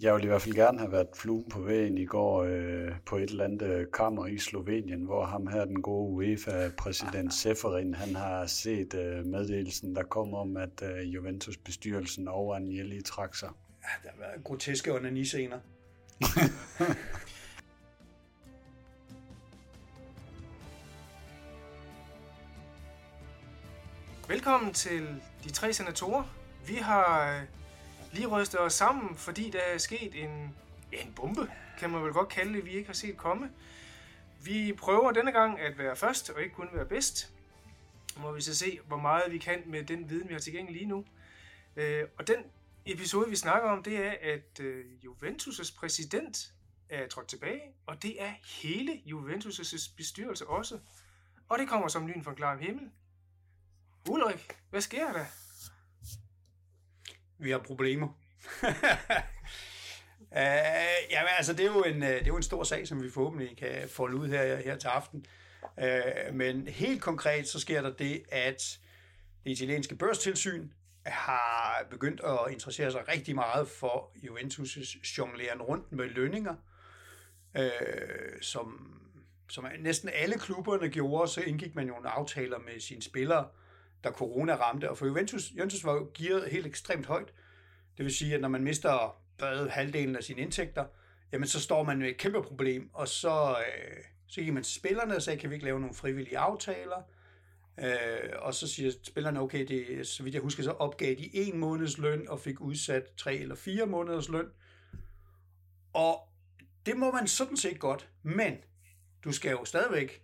Jeg ville i hvert fald gerne have været fluen på vægen i går øh, på et eller andet øh, kammer i Slovenien, hvor ham her, den gode UEFA-præsident Seferin, han har set øh, meddelelsen, der kom om, at øh, Juventus-bestyrelsen over Agnelli trak sig. Ja, der har været groteske onani-scener. Velkommen til de tre senatorer. Vi har øh, lige rystet os sammen, fordi der er sket en, en bombe, kan man vel godt kalde det, vi ikke har set komme. Vi prøver denne gang at være først og ikke kun være bedst. Må vi så se, hvor meget vi kan med den viden, vi har tilgængelig lige nu. Øh, og den episode, vi snakker om, det er, at øh, Juventus' præsident er trådt tilbage, og det er hele Juventus' bestyrelse også. Og det kommer som lyn fra en klar himmel. Ulrik, hvad sker der? Vi har problemer. uh, jamen, altså, det er, jo en, øh, det er jo en stor sag, som vi forhåbentlig kan folde ud her, her til aften. Uh, men helt konkret, så sker der det, at det italienske børstilsyn har begyndt at interessere sig rigtig meget for Juventus' jongleren rundt med lønninger, uh, som, som næsten alle klubberne gjorde, så indgik man jo en aftaler med sine spillere, da corona ramte. Og for Juventus, Juventus var jo gearet helt ekstremt højt. Det vil sige, at når man mister bare halvdelen af sine indtægter, jamen så står man med et kæmpe problem, og så, øh, så gik man til spillerne og sagde, kan vi ikke lave nogle frivillige aftaler? Øh, og så siger spillerne, okay, det, så vidt jeg husker, så opgav de en måneds løn og fik udsat tre eller fire måneders løn. Og det må man sådan set godt, men du skal jo stadigvæk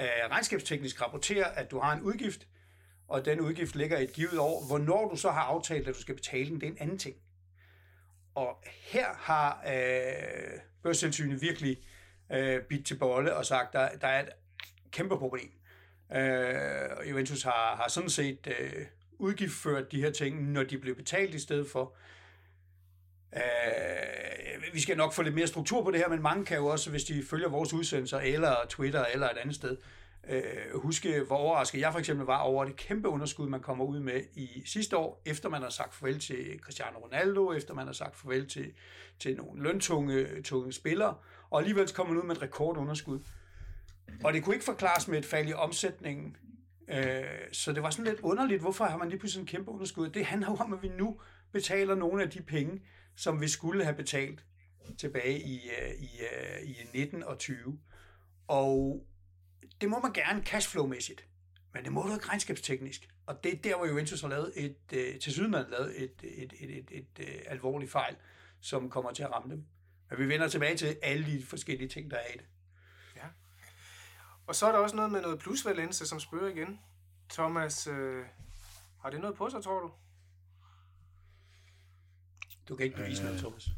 øh, regnskabsteknisk rapportere, at du har en udgift, og den udgift ligger i et givet år. Hvornår du så har aftalt, at du skal betale den, det er en anden ting. Og her har øh, børstilsynet virkelig øh, bidt til bolle og sagt, der, der er et kæmpe problem. Øh, Juventus har, har sådan set øh, udgiftført de her ting, når de blev betalt i stedet for. Øh, vi skal nok få lidt mere struktur på det her, men mange kan jo også, hvis de følger vores udsendelser, eller Twitter, eller et andet sted, øh, øh, huske, hvor overrasket jeg for eksempel var over det kæmpe underskud, man kommer ud med i sidste år, efter man har sagt farvel til Cristiano Ronaldo, efter man har sagt farvel til, til nogle løntunge tunge spillere, og alligevel kommer man ud med et rekordunderskud. Og det kunne ikke forklares med et fald i omsætningen, øh, så det var sådan lidt underligt, hvorfor har man lige pludselig en kæmpe underskud? Det handler jo om, at vi nu betaler nogle af de penge, som vi skulle have betalt tilbage i, øh, i, øh, i 19 og 20. Og det må man gerne cashflow-mæssigt, men det må du ikke regnskabsteknisk. Og det er der, hvor Juventus har lavet et, øh, til syden lavet et, et, et, et, et, et alvorligt fejl, som kommer til at ramme dem. Men vi vender tilbage til alle de forskellige ting, der er i det. Ja. Og så er der også noget med noget plusvalense, som spørger igen. Thomas, øh, har det noget på sig, tror du? Du kan ikke bevise øh, noget, Thomas.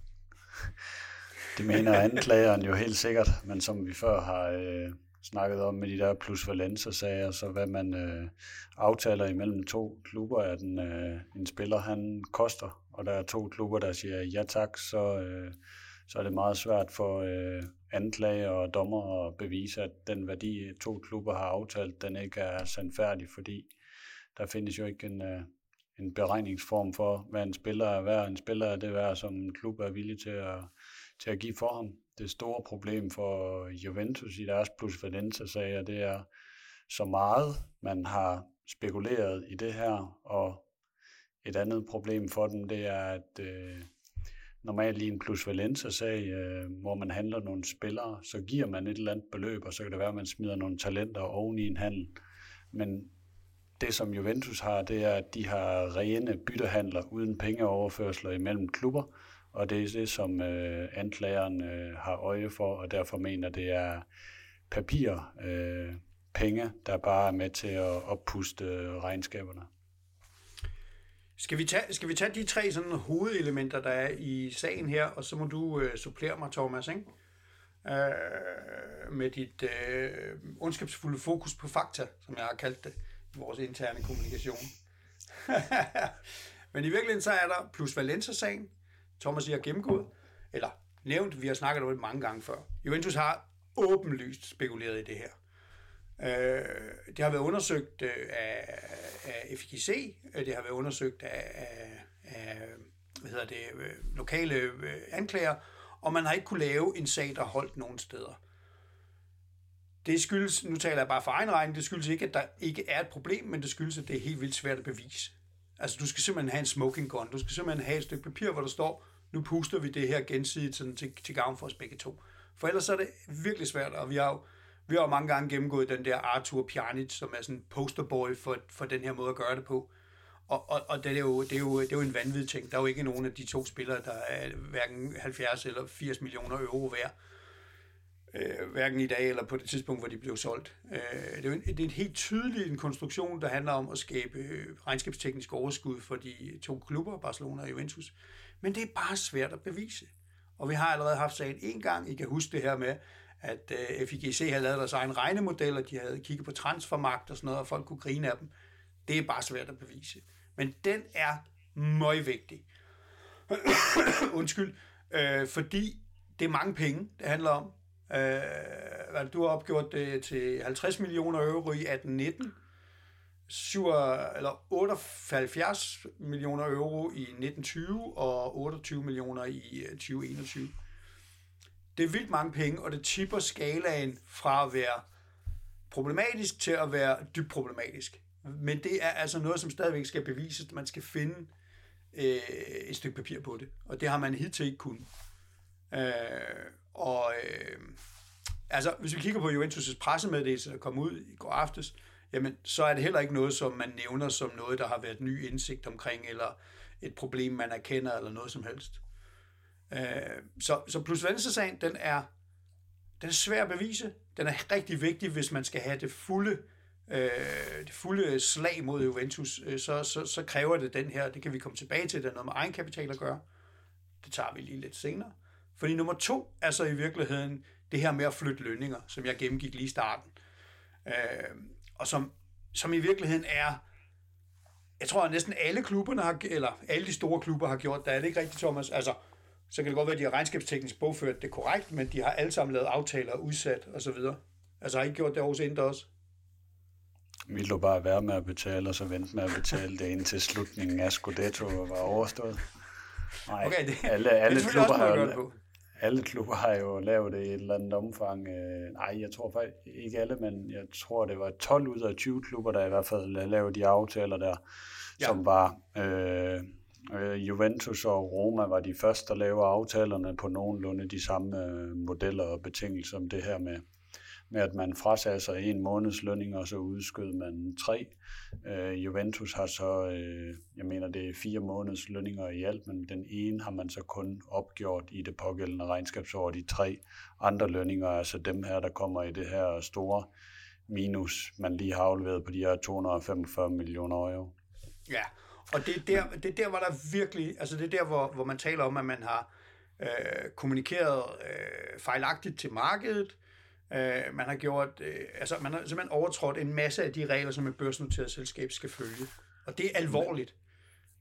Det mener anklageren jo helt sikkert, men som vi før har øh, snakket om med de der plus sager, så hvad man øh, aftaler imellem to klubber, at en, øh, en spiller han koster, og der er to klubber, der siger ja tak, så, øh, så er det meget svært for øh, anklager og dommer at bevise, at den værdi, to klubber har aftalt, den ikke er sandfærdig, fordi der findes jo ikke en, øh, en beregningsform for, hvad en spiller er værd. En spiller er det værd, som en klub er villig til at, til at give for ham. Det store problem for Juventus i deres plus Valenza-sager, det er så meget, man har spekuleret i det her, og et andet problem for dem, det er, at øh, normalt i en plus Valenza-sag, øh, hvor man handler nogle spillere, så giver man et eller andet beløb, og så kan det være, at man smider nogle talenter oven i en handel. Men det, som Juventus har, det er, at de har rene byttehandler uden pengeoverførsler imellem klubber, og det er det, som øh, anklageren øh, har øje for, og derfor mener, det er papir, øh, penge, der bare er med til at oppuste øh, regnskaberne. Skal vi, tage, skal vi tage de tre sådan hovedelementer, der er i sagen her, og så må du øh, supplere mig, Thomas, ikke? Øh, med dit øh, ondskabsfulde fokus på fakta, som jeg har kaldt det i vores interne kommunikation. Men i virkeligheden så er der plus Valenza-sagen, Thomas har gennemgået, eller nævnt, vi har snakket om det mange gange før. Juventus har åbenlyst spekuleret i det her. Øh, det har været undersøgt øh, af, af FGC, øh, det har været undersøgt af, af, af hvad hedder det, øh, lokale anklager, og man har ikke kunne lave en sag, der holdt nogen steder. Det skyldes, nu taler jeg bare for egen regning, det skyldes ikke, at der ikke er et problem, men det skyldes, at det er helt vildt svært at bevise. Altså, du skal simpelthen have en smoking gun. Du skal simpelthen have et stykke papir, hvor der står, nu puster vi det her gensidigt sådan til, til gavn for os begge to. For ellers er det virkelig svært, og vi har jo, vi har jo mange gange gennemgået den der Arthur Pjanic, som er sådan posterboy for, for den her måde at gøre det på. Og, og, og det, er jo, det, er jo, det er jo en vanvittig ting. Der er jo ikke nogen af de to spillere, der er hverken 70 eller 80 millioner euro værd. Øh, hverken i dag eller på det tidspunkt, hvor de blev solgt. Øh, det, er jo en, det er en helt tydelig en konstruktion, der handler om at skabe øh, regnskabsteknisk overskud for de to klubber, Barcelona og Juventus. Men det er bare svært at bevise. Og vi har allerede haft sagen en gang. I kan huske det her med, at øh, FIGC havde lavet deres egen regnemodel, og de havde kigget på transfermagt og sådan noget, og folk kunne grine af dem. Det er bare svært at bevise. Men den er møgvigtig. Undskyld. Øh, fordi det er mange penge, det handler om. Øh, du har opgjort det til 50 millioner euro i 1819. 7, eller 78 millioner euro i 1920 og 28 millioner i øh, 2021. Det er vildt mange penge, og det tipper skalaen fra at være problematisk til at være dybt problematisk. Men det er altså noget, som stadigvæk skal bevises. Man skal finde øh, et stykke papir på det, og det har man hidtil ikke kunnet. Øh, og øh, altså, hvis vi kigger på Juventus' pressemeddelelse, der kom ud i går aftes, jamen, så er det heller ikke noget, som man nævner som noget, der har været ny indsigt omkring, eller et problem, man erkender, eller noget som helst. Øh, så, så plus sagen, den er, den er svær at bevise. Den er rigtig vigtig, hvis man skal have det fulde, øh, det fulde slag mod Juventus. Øh, så, så, så kræver det den her, det kan vi komme tilbage til, det er noget med egenkapital at gøre. Det tager vi lige lidt senere. Fordi nummer to er så i virkeligheden det her med at flytte lønninger, som jeg gennemgik lige i starten. Øh, og som, som i virkeligheden er, jeg tror, at næsten alle klubberne har, eller alle de store klubber har gjort det. Er det ikke rigtigt, Thomas? Altså, så kan det godt være, at de har regnskabsteknisk bogført det korrekt, men de har alle sammen lavet aftaler udsat og så videre. Altså har I gjort det hos Indre også? Vi lå bare være med at betale, og så vente med at betale det indtil slutningen af Scudetto var overstået. Nej, okay, det, alle, alle det klubber har alle klubber har jo lavet det i et eller andet omfang. Øh, nej, jeg tror faktisk ikke alle, men jeg tror, det var 12 ud af 20 klubber, der i hvert fald lavede de aftaler der, ja. som var... Øh, øh, Juventus og Roma var de første, der lavede aftalerne på nogenlunde de samme øh, modeller og betingelser som det her med, med at man frasagde sig en måneds lønning, og så udskød man tre. Øh, Juventus har så, øh, jeg mener det er fire måneders lønninger i alt, men den ene har man så kun opgjort i det pågældende regnskabsår. De tre andre lønninger, altså dem her, der kommer i det her store minus, man lige har afleveret på de her 245 millioner euro. Ja, og det er der, det er der hvor der virkelig, altså det er der, hvor, hvor man taler om, at man har øh, kommunikeret øh, fejlagtigt til markedet, øh, man har gjort, øh, altså man har simpelthen overtrådt en masse af de regler, som et børsnoteret selskab skal følge. Og det er alvorligt.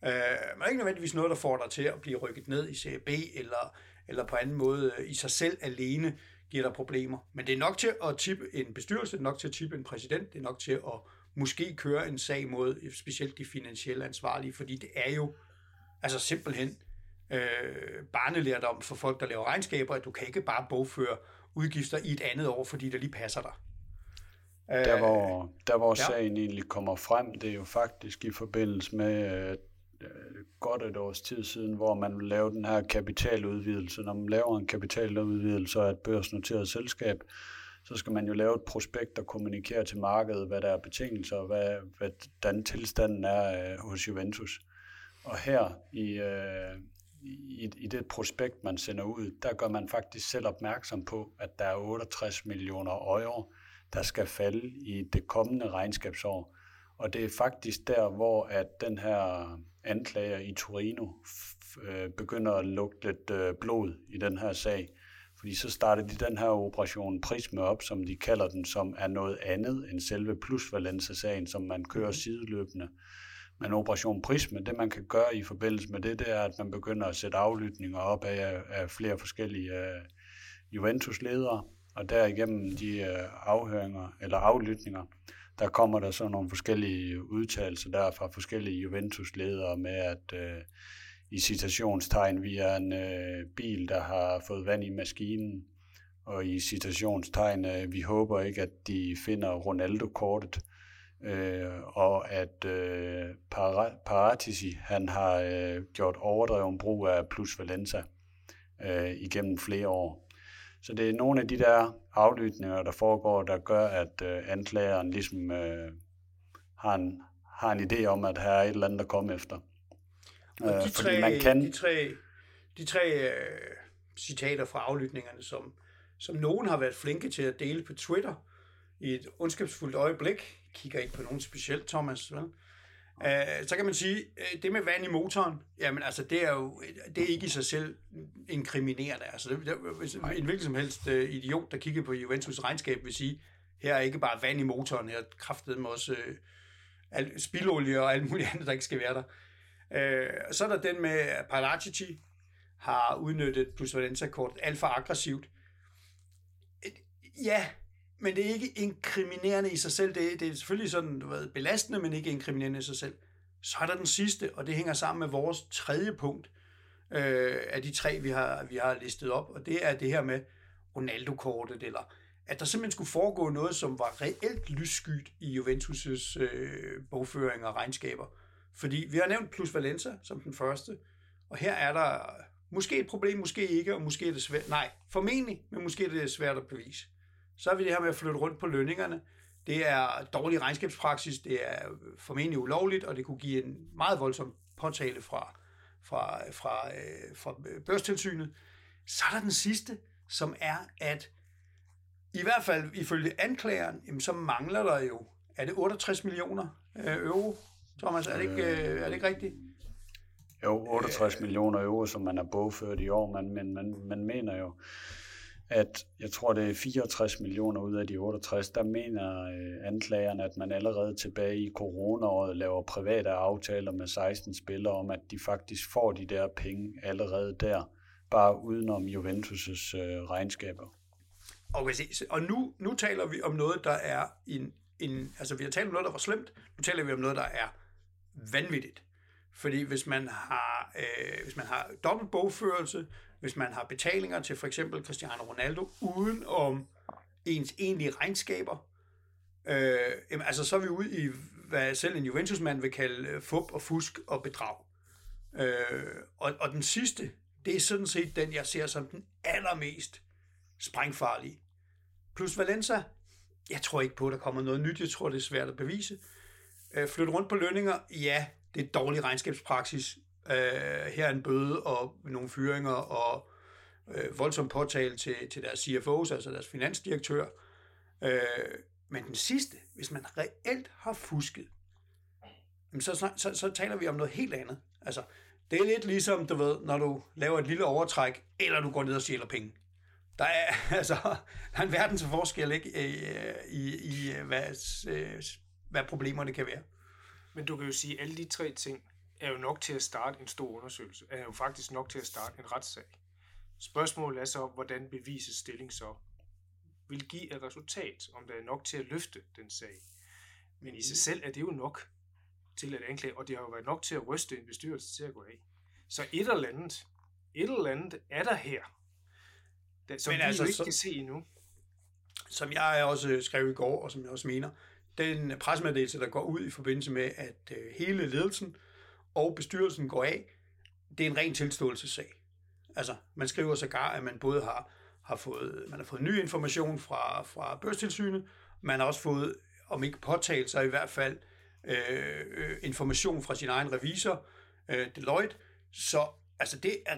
Øh, man er ikke nødvendigvis noget, der får dig til at blive rykket ned i CB eller, eller på anden måde øh, i sig selv alene giver dig problemer. Men det er nok til at tippe en bestyrelse, det er nok til at tippe en præsident, det er nok til at måske køre en sag mod øh, specielt de finansielle ansvarlige, fordi det er jo altså simpelthen øh, barnelærdom for folk, der laver regnskaber, at du kan ikke bare bogføre udgifter i et andet år, fordi det lige passer dig. Der hvor, der hvor ja. sagen egentlig kommer frem, det er jo faktisk i forbindelse med øh, godt et års tid siden, hvor man lavede den her kapitaludvidelse. Når man laver en kapitaludvidelse af et børsnoteret selskab, så skal man jo lave et prospekt og kommunikere til markedet, hvad der er betingelser, og hvad, hvordan tilstanden er øh, hos Juventus. Og her i, øh, i, i det prospekt, man sender ud, der gør man faktisk selv opmærksom på, at der er 68 millioner euro, der skal falde i det kommende regnskabsår. Og det er faktisk der, hvor at den her anklager i Torino øh, begynder at lugte lidt øh, blod i den her sag. Fordi så startede de den her operation Prisme op, som de kalder den, som er noget andet end selve plusvalensesagen, som man kører mhm. sideløbende. Men Operation Prisme, det man kan gøre i forbindelse med det, det er, at man begynder at sætte aflytninger op af, af flere forskellige uh, Juventus-ledere, og derigennem de uh, afhøringer eller aflytninger, der kommer der så nogle forskellige udtalelser der fra forskellige Juventus-ledere med, at uh, i citationstegn, vi er en øh, bil, der har fået vand i maskinen, og i citationstegn, øh, vi håber ikke, at de finder Ronaldo-kortet, øh, og at øh, Paratisi, han har øh, gjort overdreven brug af Plus Valenza øh, igennem flere år. Så det er nogle af de der aflytninger, der foregår, der gør, at øh, anklageren ligesom øh, har, en, har en idé om, at her er et eller andet, der kommer efter. Og de, øh, tre, man kan... de tre, de tre øh, citater fra aflytningerne, som, som nogen har været flinke til at dele på Twitter i et ondskabsfuldt øjeblik, kigger ikke på nogen specielt, Thomas, vel? Uh, så kan man sige, uh, det med vand i motoren, jamen altså, det er jo det er ikke i sig selv inkriminerende. Altså, det, det, hvis en hvilken som helst uh, idiot, der kigger på Juventus regnskab, vil sige, her er ikke bare vand i motoren, her er med også uh, spildolie og alt muligt andet, der ikke skal være der. Uh, så er der den med, at Paracici har udnyttet plus Valenza-kortet alt for aggressivt. Ja, men det er ikke inkriminerende i sig selv. Det det er selvfølgelig sådan, du ved, belastende, men ikke inkriminerende i sig selv. Så er der den sidste, og det hænger sammen med vores tredje punkt øh, af de tre, vi har, vi har listet op, og det er det her med Ronaldo-kortet, eller at der simpelthen skulle foregå noget, som var reelt lysskyt i Juventus' øh, bogføring og regnskaber. Fordi vi har nævnt Plus Valenza som den første, og her er der måske et problem, måske ikke, og måske er det svært. Nej, formentlig, men måske er det svært at bevise. Så er vi det her med at flytte rundt på lønningerne. Det er dårlig regnskabspraksis, det er øh, formentlig ulovligt, og det kunne give en meget voldsom påtale fra, fra, fra, øh, fra øh, børstilsynet. Så er der den sidste, som er, at i hvert fald ifølge anklageren, jamen, så mangler der jo, er det 68 millioner øh, euro, Thomas? Er det ikke, øh, er det ikke rigtigt? Jo, 68 øh, millioner euro, som man har bogført i år, men man, man, man mener jo, at jeg tror, det er 64 millioner ud af de 68, der mener øh, anklagerne, at man allerede tilbage i coronaåret laver private aftaler med 16 spillere om, at de faktisk får de der penge allerede der, bare udenom Juventus' øh, regnskaber. Okay, og nu, nu taler vi om noget, der er en, en... Altså, vi har talt om noget, der var slemt. Nu taler vi om noget, der er vanvittigt. Fordi hvis man har, øh, hvis man har dobbelt bogførelse, hvis man har betalinger til for eksempel Cristiano Ronaldo, uden om ens egentlige regnskaber, øh, jamen, altså så er vi ude i, hvad selv en Juventus-mand vil kalde øh, fup og fusk og bedrag. Øh, og, og den sidste, det er sådan set den, jeg ser som den allermest sprængfarlige. Plus Valenza, jeg tror ikke på, at der kommer noget nyt. Jeg tror, det er svært at bevise. Øh, flytte rundt på lønninger, ja, det er dårlig regnskabspraksis. Øh, her er en bøde og nogle fyringer og øh, voldsom påtale til, til deres CFO's, altså deres finansdirektør. Øh, men den sidste, hvis man reelt har fusket, så, så, så, så taler vi om noget helt andet. Altså, det er lidt ligesom, du ved, når du laver et lille overtræk, eller du går ned og stjæler penge. Der er, altså, der er en verden til forskel ikke, øh, i, i, hvad, øh, hvad problemerne kan være. Men du kan jo sige, at alle de tre ting er jo nok til at starte en stor undersøgelse, er jo faktisk nok til at starte en retssag. Spørgsmålet er så, hvordan bevises stilling så vil give et resultat, om der er nok til at løfte den sag. Men i sig selv er det jo nok til at anklage, og det har jo været nok til at ryste en bestyrelse til at gå af. Så et eller andet, et eller andet er der her, der, som Men vi altså, jo ikke så, kan se endnu. Som jeg også skrev i går, og som jeg også mener, den pressemeddelelse, der går ud i forbindelse med, at øh, hele ledelsen og bestyrelsen går af, det er en ren tilståelsessag. Altså, man skriver sågar, at man både har, har fået, man har fået ny information fra, fra børstilsynet, man har også fået, om ikke påtalt så i hvert fald, øh, øh information fra sin egen revisor, øh, Deloitte. Så altså, det er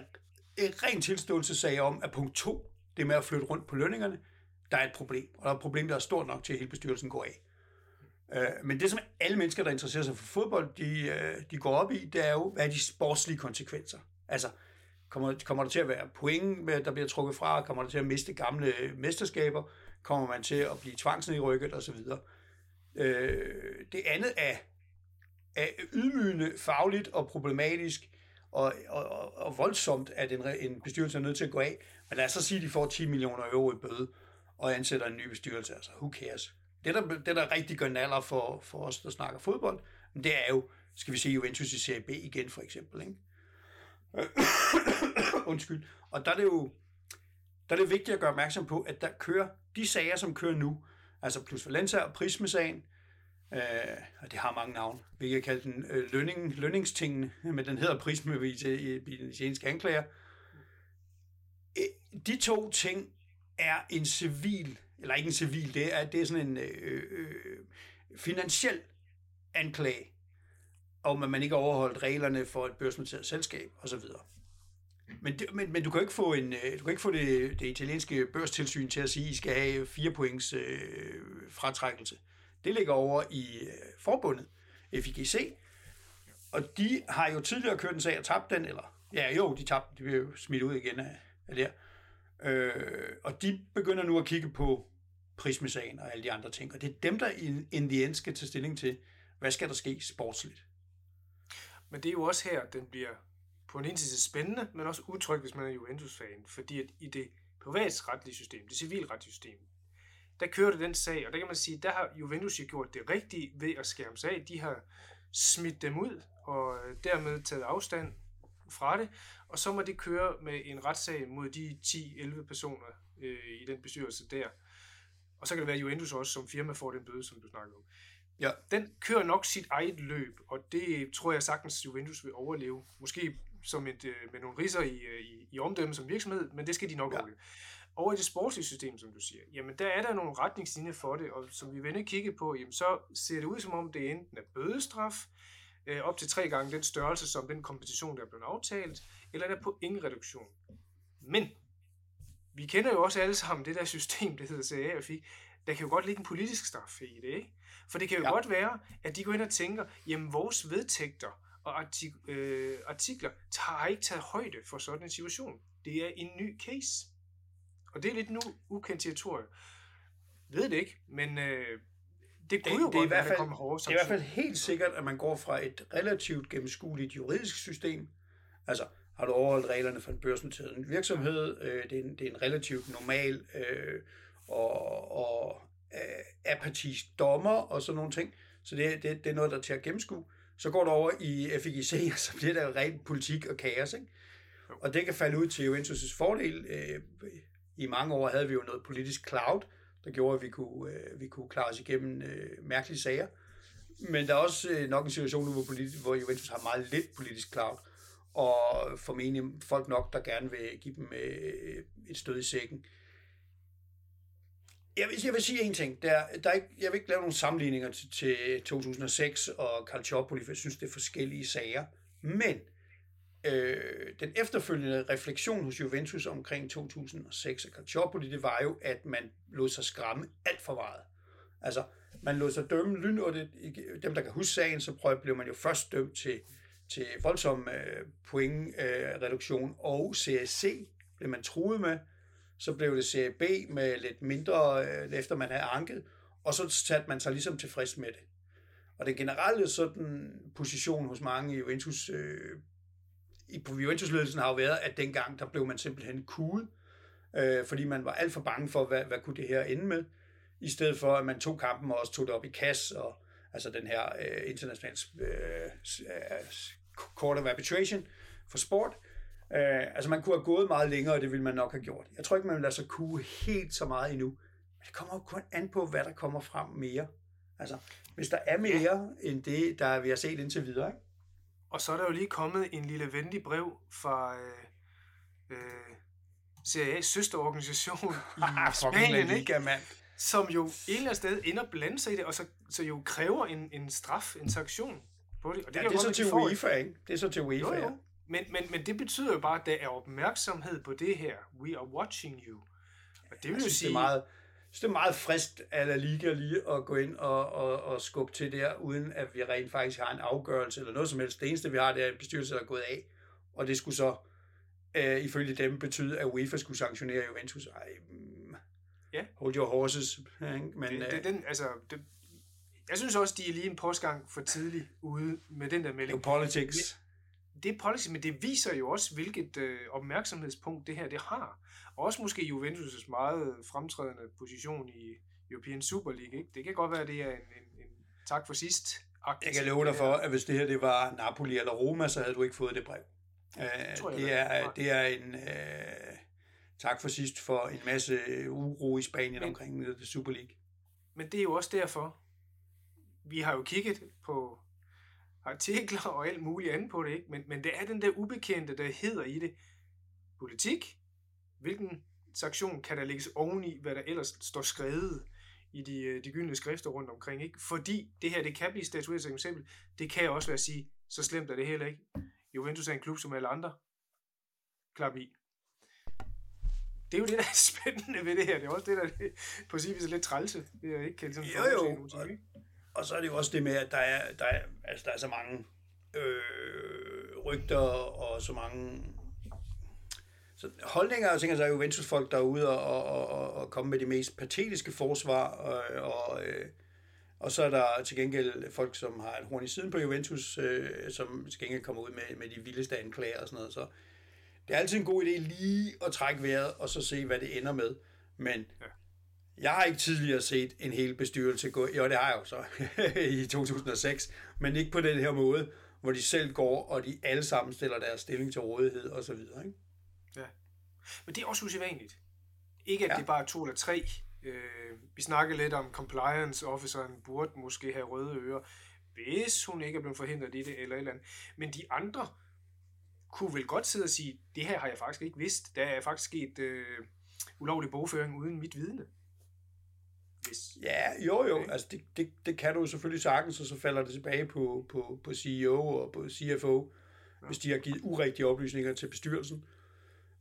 en ren tilståelsessag om, at punkt 2, det med at flytte rundt på lønningerne, der er et problem. Og der er et problem, der er stort nok til, at hele bestyrelsen går af. Øh, men det, som alle mennesker, der interesserer sig for fodbold, de, øh, de går op i, det er jo, hvad er de sportslige konsekvenser? Altså, kommer, kommer der til at være point, der bliver trukket fra? Kommer der til at miste gamle øh, mesterskaber? Kommer man til at blive tvangsnedrykket osv.? Øh, det andet er, er ydmygende, fagligt og problematisk, og, og, og, og voldsomt, at en, en bestyrelse er nødt til at gå af. Men lad os så sige, at de får 10 millioner euro i bøde, og ansætter en ny bestyrelse. Altså, who cares? Det, der, det, der rigtig gør naller for, for os, der snakker fodbold, det er jo, skal vi se Juventus i Serie B igen, for eksempel. Ikke? Undskyld. Og der er det jo der er det vigtigt at gøre opmærksom på, at der kører de sager, som kører nu, altså plus Valencia og Prismesagen, øh, og det har mange navne. Vi kan kalde den øh, lønning, lønningstingene, men den hedder Prisme i, i, i den italienske anklager. Øh, de to ting er en civil, eller ikke en civil, det er, det er sådan en øh, øh, finansiel anklage, om at man ikke har overholdt reglerne for et børsnoteret selskab osv. Men, det, men, men du kan ikke få, en, øh, du kan ikke få det, det italienske børstilsyn til at sige, at I skal have fire points øh, fratrækkelse. Det ligger over i øh, forbundet, FIGC, og de har jo tidligere kørt en sag og tabt den, eller ja jo, de tabte, de blev jo smidt ud igen af, af det her. Øh, og de begynder nu at kigge på prismesagen og alle de andre ting, og det er dem, der i in the end skal tage stilling til, hvad skal der ske sportsligt. Men det er jo også her, den bliver på en ene side spændende, men også utryg, hvis man er Juventus-fan, fordi at i det privatsretlige system, det civilretlige system, der kører det den sag, og der kan man sige, der har Juventus jo gjort det rigtige ved at skærme sig af. De har smidt dem ud, og øh, dermed taget afstand fra det, og så må det køre med en retssag mod de 10-11 personer øh, i den bestyrelse der. Og så kan det være, at Juventus også som firma får den bøde, som du snakkede om. Ja. Den kører nok sit eget løb, og det tror jeg sagtens Juventus vil overleve. Måske som et, øh, med nogle riser i, øh, i, i omdømme som virksomhed, men det skal de nok ja. overleve. Over i det sportslige system, som du siger, jamen der er der nogle retningslinjer for det, og som vi vil kigge på, jamen så ser det ud som om, det enten er bødestraf, øh, op til tre gange den størrelse, som den kompensation, der er blevet aftalt, eller der er på ingen reduktion. Men vi kender jo også alle sammen det der system, det hedder CA fik. Der kan jo godt ligge en politisk straf i det, ikke? For det kan jo ja. godt være, at de går ind og tænker, jamen vores vedtægter og artik- øh, artikler har ikke taget højde for sådan en situation. Det er en ny case. Og det er lidt nu ukendt territorium. Ved det ikke, men øh, det kunne det, jo det godt være, at kommer hårdere Det er i hvert fald helt sikkert, at man går fra et relativt gennemskueligt juridisk system, altså har du overholdt reglerne for en børsnoteret virksomhed, øh, det, er en, det er en relativt normal øh, og, og øh, apatisk dommer og sådan nogle ting, så det, det, det er noget, der er til at gennemskue. Så går det over i FIGC, og så bliver der jo rent politik og kaos, ikke? Og det kan falde ud til Juventus' fordel. Øh, I mange år havde vi jo noget politisk cloud, der gjorde, at vi kunne, øh, vi kunne klare os igennem øh, mærkelige sager. Men der er også øh, nok en situation nu, hvor, politi- hvor Juventus har meget lidt politisk cloud, og formentlig folk nok, der gerne vil give dem øh, et stød i sækken. Jeg vil, jeg vil sige en ting. Der, der er ikke, jeg vil ikke lave nogle sammenligninger til, til 2006 og Calciopoli, for jeg synes, det er forskellige sager. Men øh, den efterfølgende refleksion hos Juventus omkring 2006 og Calciopoli, det var jo, at man lod sig skræmme alt for meget. Altså, man lod sig dømme lynhurtigt. Dem, der kan huske sagen, så prøv, blev man jo først dømt til, til voldsom øh, pointreduktion, øh, og CSC blev man truet med. Så blev det Serie B med lidt mindre, øh, efter man havde anket, og så satte man sig ligesom tilfreds med det. Og den generelle sådan position hos mange i Juventus øh, i, på Juventus-ledelsen har jo været, at dengang, der blev man simpelthen cool, øh, fordi man var alt for bange for, hvad, hvad kunne det her ende med, i stedet for, at man tog kampen og også tog det op i kasse, og altså den her øh, internationale øh, øh court of arbitration for sport. Øh, altså man kunne have gået meget længere, og det ville man nok have gjort. Jeg tror ikke, man vil lade sig kue helt så meget endnu. Men det kommer jo kun an på, hvad der kommer frem mere. Altså, hvis der er mere ja. end det, der vi har set indtil videre, ikke? Og så er der jo lige kommet en lille venlig brev fra øh, øh, CAA's søsterorganisation i Spanien, ikke? Man. som jo et eller andet sted ender blande sig i det, og så, så jo kræver en, en straf, en sanktion på det. Og det, ja, det er så til UEFA, ikke? Det er så til UEFA, jo, jo. Men, men, men det betyder jo bare, at der er opmærksomhed på det her. We are watching you. Og det vil jo sige... Det er meget, så det er meget frist af La Liga lige at gå ind og, og, og skubbe til der, uden at vi rent faktisk har en afgørelse eller noget som helst. Det eneste, vi har, det er en bestyrelse, der er gået af, og det skulle så øh, ifølge dem betyde, at UEFA skulle sanktionere Juventus. Ej, mm, ja. hold your horses. Men, det, det, øh, den, altså, det, jeg synes også, de er lige en postgang for tidligt ude med den der melding. Det er politics. Det er policy, men det viser jo også, hvilket øh, opmærksomhedspunkt det her det har. Også måske Juventus' meget fremtrædende position i European Super League. Ikke? Det kan godt være, at det er en, en, en tak for sidst. Jeg kan love dig for, at hvis det her det var Napoli eller Roma, så havde du ikke fået det brev. Øh, Tror jeg det, da. er, det er en øh, tak for sidst for en masse uro i Spanien Men- omkring det Super League. Men det er jo også derfor, vi har jo kigget på artikler og alt muligt andet på det, ikke? Men, men det er den der ubekendte, der hedder i det politik. Hvilken sanktion kan der lægges oveni, hvad der ellers står skrevet i de, øh, de gyldne skrifter rundt omkring, ikke? Fordi det her, det kan blive statueret som eksempel. Det kan også være at sige, så slemt er det heller ikke. Juventus er en klub som alle andre. Klap i. Det er jo det, der er spændende ved det her. Det er også det, der er på sin vis er lidt trælse. Det er ikke kan sådan Jo, jo. ikke? Og så er det jo også det med, at der er, der er, altså, der er så mange øh, rygter og så mange så holdninger og tænker altså er Juventus-folk, der er ude og, og, og, og, komme med de mest patetiske forsvar, og, og, øh, og så er der til gengæld folk, som har et horn i siden på Juventus, øh, som til gengæld kommer ud med, med de vildeste anklager og sådan noget. Så det er altid en god idé lige at trække vejret, og så se, hvad det ender med. Men Ja jeg har ikke tidligere set en hel bestyrelse gå, jo det har jeg jo så, i 2006, men ikke på den her måde, hvor de selv går, og de alle sammen stiller deres stilling til rådighed og så videre. Ikke? Men det er også usædvanligt. Ikke at Ja. ja. det bare er to eller tre. Øh, vi snakkede lidt om compliance officeren burde måske have røde ører, hvis hun ikke er blevet forhindret i det eller et eller andet. Men de andre kunne vel godt sidde og sige, det her har jeg faktisk ikke vidst. Der er faktisk sket øh, ulovlig bogføring uden mit vidne. Hvis, Ja, jo jo, Okay. altså det, det, det kan du jo selvfølgelig sagtens, og så falder det tilbage på, på, på CEO og på CFO, ja. hvis de har givet urigtige oplysninger til bestyrelsen.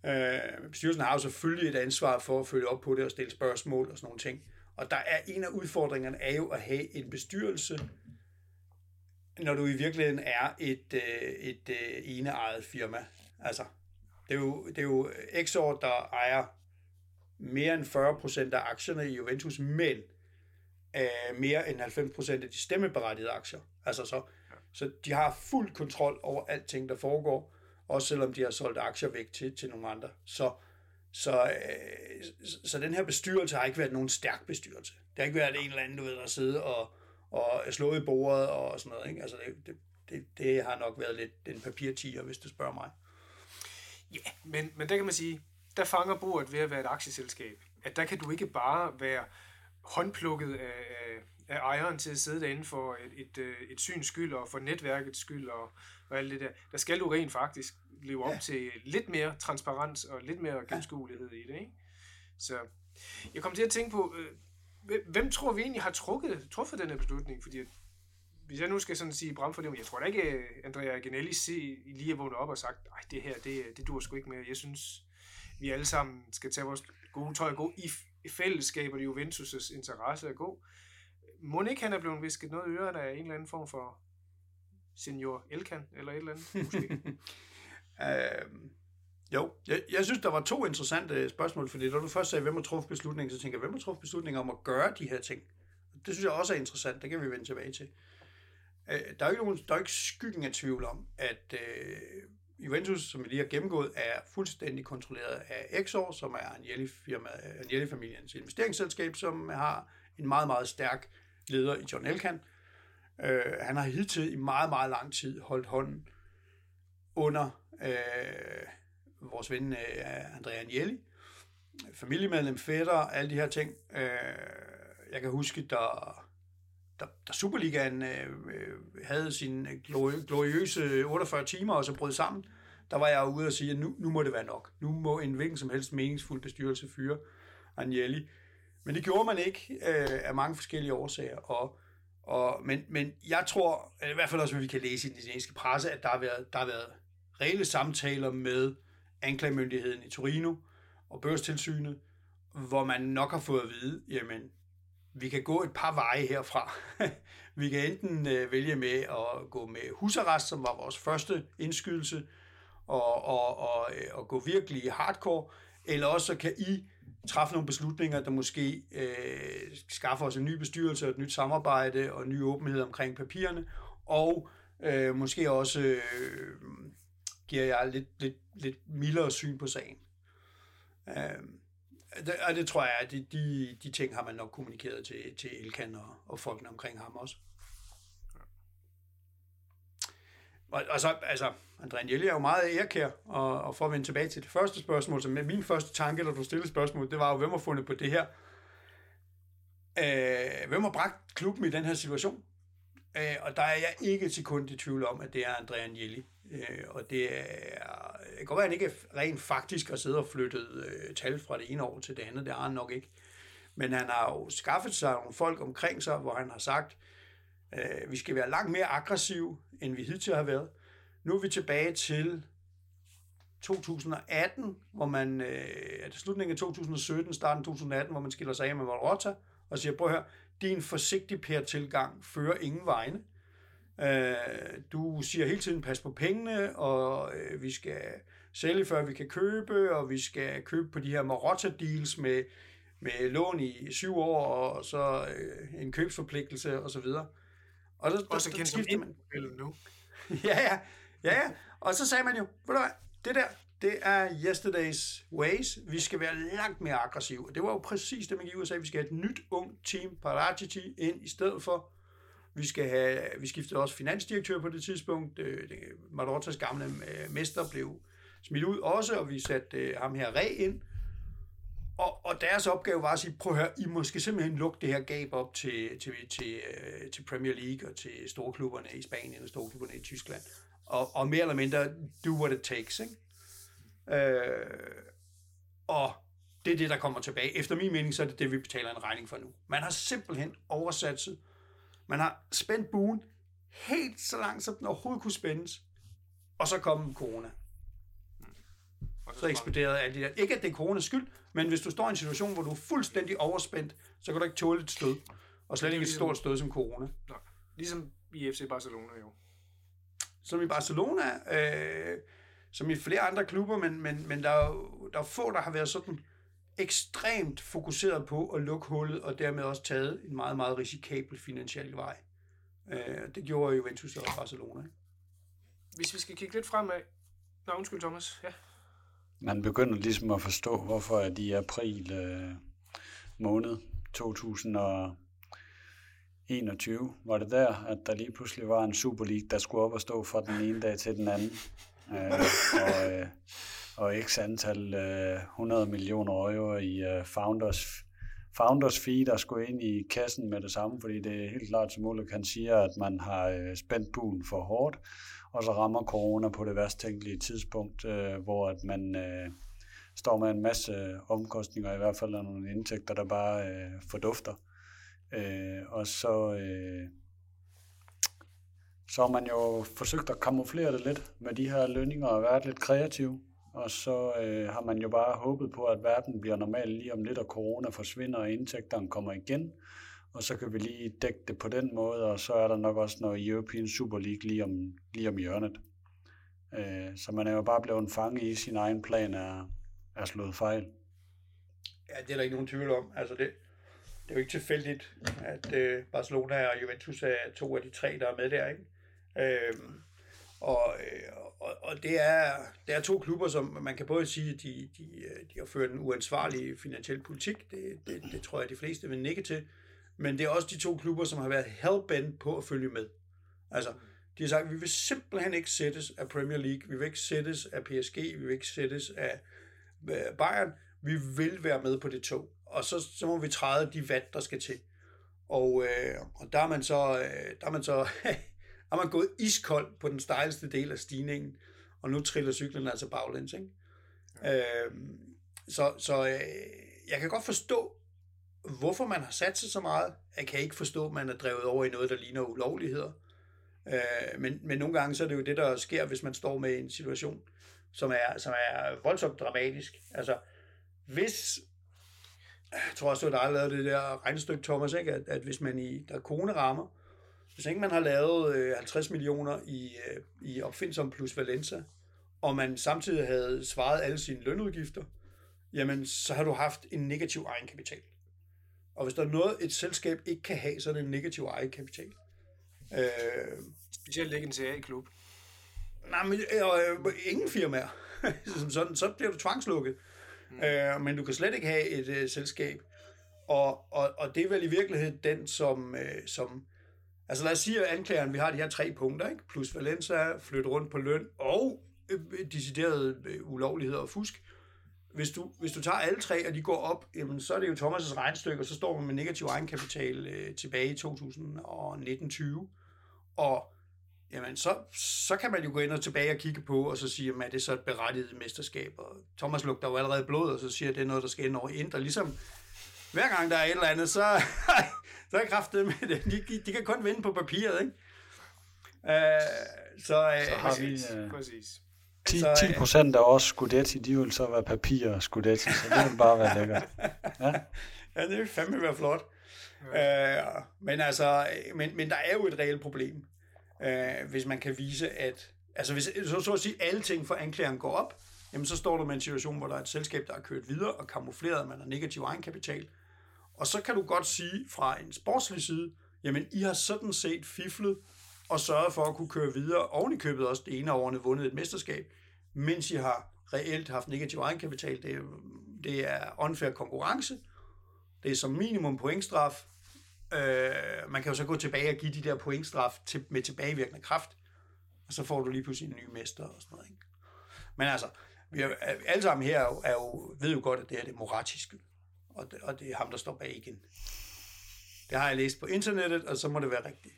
Øh, bestyrelsen har jo selvfølgelig et ansvar for at følge op på det og stille spørgsmål og sådan nogle ting. Og der er en af udfordringerne er jo at have en bestyrelse, når du i virkeligheden er et, øh, et øh, eneejet firma. Altså, det er jo, det er jo Exor, der ejer mere end 40% af aktierne i Juventus, men øh, mere end 90% af de stemmeberettigede aktier. Altså så, så de har fuld kontrol over alting, der foregår, også selvom de har solgt aktier væk til, til nogle andre. Så, så, øh, så, så den her bestyrelse har ikke været nogen stærk bestyrelse. Det har ikke været en eller anden, du ved, der sidder og, og slået i bordet og sådan noget. Ikke? Altså det, det, det, det har nok været lidt en papirtiger, hvis du spørger mig. Ja, men, men der kan man sige, der fanger bordet ved at være et aktieselskab. At der kan du ikke bare være håndplukket af, af, af ejeren til at sidde derinde for et, et, øh, et syns skyld og for netværkets skyld og, og alt det der. Der skal du rent faktisk leve op Ja. til lidt mere transparens og lidt mere gennemskuelighed i det. Ikke? Så jeg kom til at tænke på, øh, hvem- tror vi egentlig har trukket, truffet den her beslutning? Fordi hvis jeg nu skal sådan sige bram for det, men jeg tror da ikke, øh, Andrea Genelli lige er vågnet op og sagt, nej, det her, det, det dur sgu ikke mere. Jeg synes, vi alle sammen skal tage vores gode tøj og gå i, i fællesskab, og det er Juventus' interesse at gå. Må ikke han er blevet visket noget i ørerne af en eller anden form for senior Elkan, eller et eller andet, måske? Øh, jo, jeg, jeg synes, der var to interessante spørgsmål, fordi når du først sagde, hvem har truffet beslutningen, så tænker jeg, hvem har truffet beslutningen om at gøre de her ting? Det synes jeg også er interessant, det kan vi vende tilbage til. Øh, der er jo ikke, nogen, der er ikke skyggen af tvivl om, at øh, Juventus, som vi lige har gennemgået, er fuldstændig kontrolleret af Exor, som er Agnelli-firma, Agnelli-familiens investeringsselskab, som har en meget, meget stærk leder i John Elkan. Øh, han har hidtil i meget, meget lang tid holdt hånden under øh, vores ven øh, Andrea Agnelli, familiemedlem, fætter, alle de her ting. Øh, jeg kan huske, der, da, da Superligaen øh, havde sin øh, gloriøse 48 timer og så brød sammen, der var jeg ude og sige, at nu, nu må det være nok. Nu må en hvilken som helst meningsfuld bestyrelse fyre Agnelli. Men det gjorde man ikke øh, af mange forskellige årsager. Og, og, men, men jeg tror, i hvert fald også, hvad vi kan læse i den italienske presse, at der har været, der har været reelle samtaler med anklagemyndigheden i Torino og børstilsynet, hvor man nok har fået at vide, jamen, vi kan gå et par veje herfra. vi kan enten øh, vælge med at gå med husarrest, som var vores første indskydelse, og, og, og, øh, og gå virkelig hardcore, eller også så kan I træffe nogle beslutninger, der måske øh, skaffer os en ny bestyrelse, og et nyt samarbejde og ny åbenhed omkring papirerne, og øh, måske også øh, giver jeg lidt, lidt, lidt mildere syn på sagen. Øh, det, og det tror jeg, at de, de, de ting har man nok kommunikeret til, til Elkan og, og folkene omkring ham også. og, og så, altså, André Agnelli er jo meget ærkær, og, og for at vende tilbage til det første spørgsmål, så med min første tanke, da du stillede spørgsmål, det var jo, hvem har fundet på det her? Øh, hvem har bragt klubben i den her situation? Øh, og der er jeg ikke et sekund i tvivl om, at det er André Agnelli. Øh, og det er, kan godt være, at han ikke rent faktisk har siddet og flyttet øh, tal fra det ene år til det andet, det har han nok ikke. Men han har jo skaffet sig nogle folk omkring sig, hvor han har sagt, øh, vi skal være langt mere aggressiv, end vi hidtil har været. Nu er vi tilbage til 2018, hvor man, øh, er det slutningen af 2017, starten 2018, hvor man skiller sig af med Marotta, og siger, prøv at høre, din forsigtig per-tilgang fører ingen vegne. Øh, du siger hele tiden, pas på pengene, og øh, vi skal sælge, før vi kan købe, og vi skal købe på de her Marotta-deals med, med lån i syv år, og så øh, en købsforpligtelse, og så videre. Og så, Også kendt som man. nu. ja, ja, ja, ja. Og så sagde man jo, ved du hvad, det der, det er yesterday's ways. Vi skal være langt mere aggressive. Og det var jo præcis det, man gik ud og sagde. Vi skal have et nyt, ung team, Paratici, ind i stedet for. Vi skal have, vi skiftede også finansdirektør på det tidspunkt. Øh, Madrotas gamle øh, mester blev smidt ud også, og vi satte øh, ham her reg ind. Og, og deres opgave var at sige, prøv at høre, I måske simpelthen lukke det her gab op til, til, til, øh, til Premier League og til storklubberne i Spanien og storklubberne i Tyskland. Og, og mere eller mindre do what it takes, ikke? Øh, og det er det, der kommer tilbage. Efter min mening, så er det det, vi betaler en regning for nu. Man har simpelthen oversatset. Man har spændt buen helt så langt, som den overhovedet kunne spændes. Og så kom corona. Så eksploderede alt det der. Ikke at det er coronas skyld, men hvis du står i en situation, hvor du er fuldstændig overspændt, så kan du ikke tåle et stød. Og slet ikke et stort stød som corona. Nej. Ligesom i FC Barcelona jo. Som i Barcelona. Øh, som i flere andre klubber, men, men, men der, er jo, der er få, der har været sådan ekstremt fokuseret på at lukke hullet, og dermed også taget en meget, meget risikabel finansiel vej. Øh, det gjorde Juventus og Barcelona. Ikke? Hvis vi skal kigge lidt fremad... Nå, undskyld Thomas. Ja. Man begynder ligesom at forstå, hvorfor at i april øh, måned 2021 var det der, at der lige pludselig var en Super League, der skulle op og stå fra den ene dag til den anden? Øh, og, øh, og x antal øh, 100 millioner euro i øh, founders, founders fee, der skulle ind i kassen med det samme, fordi det er helt klart, som Ulle kan sige, at man har øh, spændt buen for hårdt, og så rammer corona på det værst tænkelige tidspunkt, øh, hvor at man øh, står med en masse omkostninger, i hvert fald nogle indtægter, der bare øh, fordufter. Øh, og så... Øh, så har man jo forsøgt at kamuflere det lidt med de her lønninger og været lidt kreativ. Og så øh, har man jo bare håbet på, at verden bliver normal lige om lidt, og corona forsvinder, og indtægterne kommer igen. Og så kan vi lige dække det på den måde, og så er der nok også noget European Super League lige om, lige om hjørnet. Øh, så man er jo bare blevet fanget i sin egen plan af, er slået fejl. Ja, det er der ikke nogen tvivl om. Altså det, det er jo ikke tilfældigt, at øh, Barcelona og Juventus er to af de tre, der er med der, ikke? Øh, og, øh, og, og det, er, det er to klubber, som man kan både sige, at de, de, de har ført en uansvarlig finansiel politik. Det, det, det tror jeg, de fleste vil nikke til. Men det er også de to klubber, som har været hellbent på at følge med. Altså, de har sagt, at vi vil simpelthen ikke sættes af Premier League, vi vil ikke sættes af PSG, vi vil ikke sættes af Bayern, vi vil være med på det tog. Og så, så må vi træde de vat, der skal til. Og, øh, og der er man så, øh, der er man så har man gået iskold på den stejleste del af stigningen, og nu triller cyklen altså baglæns. Ikke? Ja. Øhm, så så øh, jeg kan godt forstå, hvorfor man har sat sig så meget. Jeg kan ikke forstå, at man er drevet over i noget, der ligner ulovligheder. Øh, men, men nogle gange så er det jo det, der sker, hvis man står med en situation, som er, som er voldsomt dramatisk. Altså, hvis jeg tror også, at der har lavet det der regnestykke, Thomas, ikke? At, at hvis man i der kone rammer, hvis ikke man har lavet øh, 50 millioner i, øh, i opfindsom plus Valenza, og man samtidig havde svaret alle sine lønudgifter, jamen så har du haft en negativ egenkapital. Og hvis der er noget, et selskab ikke kan have, så er det en negativ egenkapital. Øh, Specielt ikke en CA-klub. Nej, men øh, øh, ingen firmaer. Som sådan, så bliver du tvangslukket. Mm. Øh, men du kan slet ikke have et øh, selskab. Og, og, og det er vel i virkeligheden den, som, øh, som Altså lad os sige, at anklageren, vi har de her tre punkter, ikke? plus Valencia, flytte rundt på løn og øh, deciderede øh, ulovligheder og fusk. Hvis du, hvis du tager alle tre, og de går op, jamen, så er det jo Thomas' regnstykke, og så står man med negativ egenkapital øh, tilbage i 2019-20. Og jamen, så, så kan man jo gå ind og tilbage og kigge på, og så sige, at er det så et berettiget mesterskab? Og Thomas lugter jo allerede blod, og så siger, at det er noget, der skal ind over ind. Og ligesom hver gang der er et eller andet, så, så er kraftet med det. De, de kan kun vinde på papiret, ikke? Uh, så, uh, så har vi uh, Præcis. 10, 10 procent af os Scudetti, de vil så være papir og Scudetti, så det vil bare være lækkert. Ja, ja det vil fandme være flot. Ja. Uh, men altså, men, men der er jo et reelt problem, uh, hvis man kan vise, at altså hvis, så, så at sige, alle ting for anklageren går op, jamen så står du med en situation, hvor der er et selskab, der er kørt videre og kamufleret, at man har negativ egenkapital. Og så kan du godt sige fra en sportslig side, jamen I har sådan set fiflet og sørget for at kunne køre videre, oven i købet også det ene af årene vundet et mesterskab, mens I har reelt haft negativ egenkapital. Det det er unfair konkurrence, det er som minimum pointstraf. Øh, man kan jo så gå tilbage og give de der pointstraf til, med tilbagevirkende kraft, og så får du lige pludselig en ny mester og sådan noget. Ikke? Men altså, vi er, alle sammen her er jo, er jo, ved jo godt, at det er det moratiske, og det, og det er ham, der står bag igen. Det har jeg læst på internettet, og så må det være rigtigt.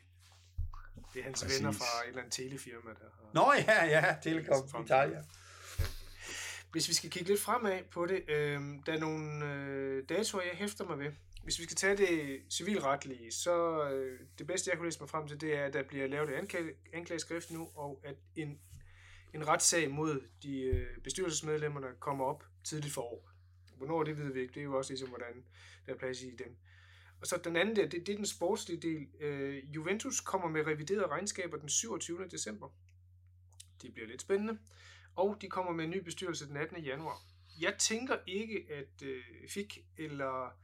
Det er hans Præcis. venner fra et eller andet telefirma. Der har... Nå ja, ja, Telekom Italia. Hvis vi skal kigge lidt fremad på det, øh, der er nogle øh, datoer, jeg hæfter mig ved. Hvis vi skal tage det civilretlige, så øh, det bedste, jeg kunne læse mig frem til, det er, at der bliver lavet et anklageskrift nu, og at en, en retssag mod de øh, bestyrelsesmedlemmer, der kommer op tidligt for år. Hvornår det ved vi ikke, det er jo også ligesom, hvordan der er plads i dem. Og så den anden der, det, det er den sportslige del. Øh, Juventus kommer med reviderede regnskaber den 27. december. Det bliver lidt spændende. Og de kommer med en ny bestyrelse den 18. januar. Jeg tænker ikke, at øh, FIK eller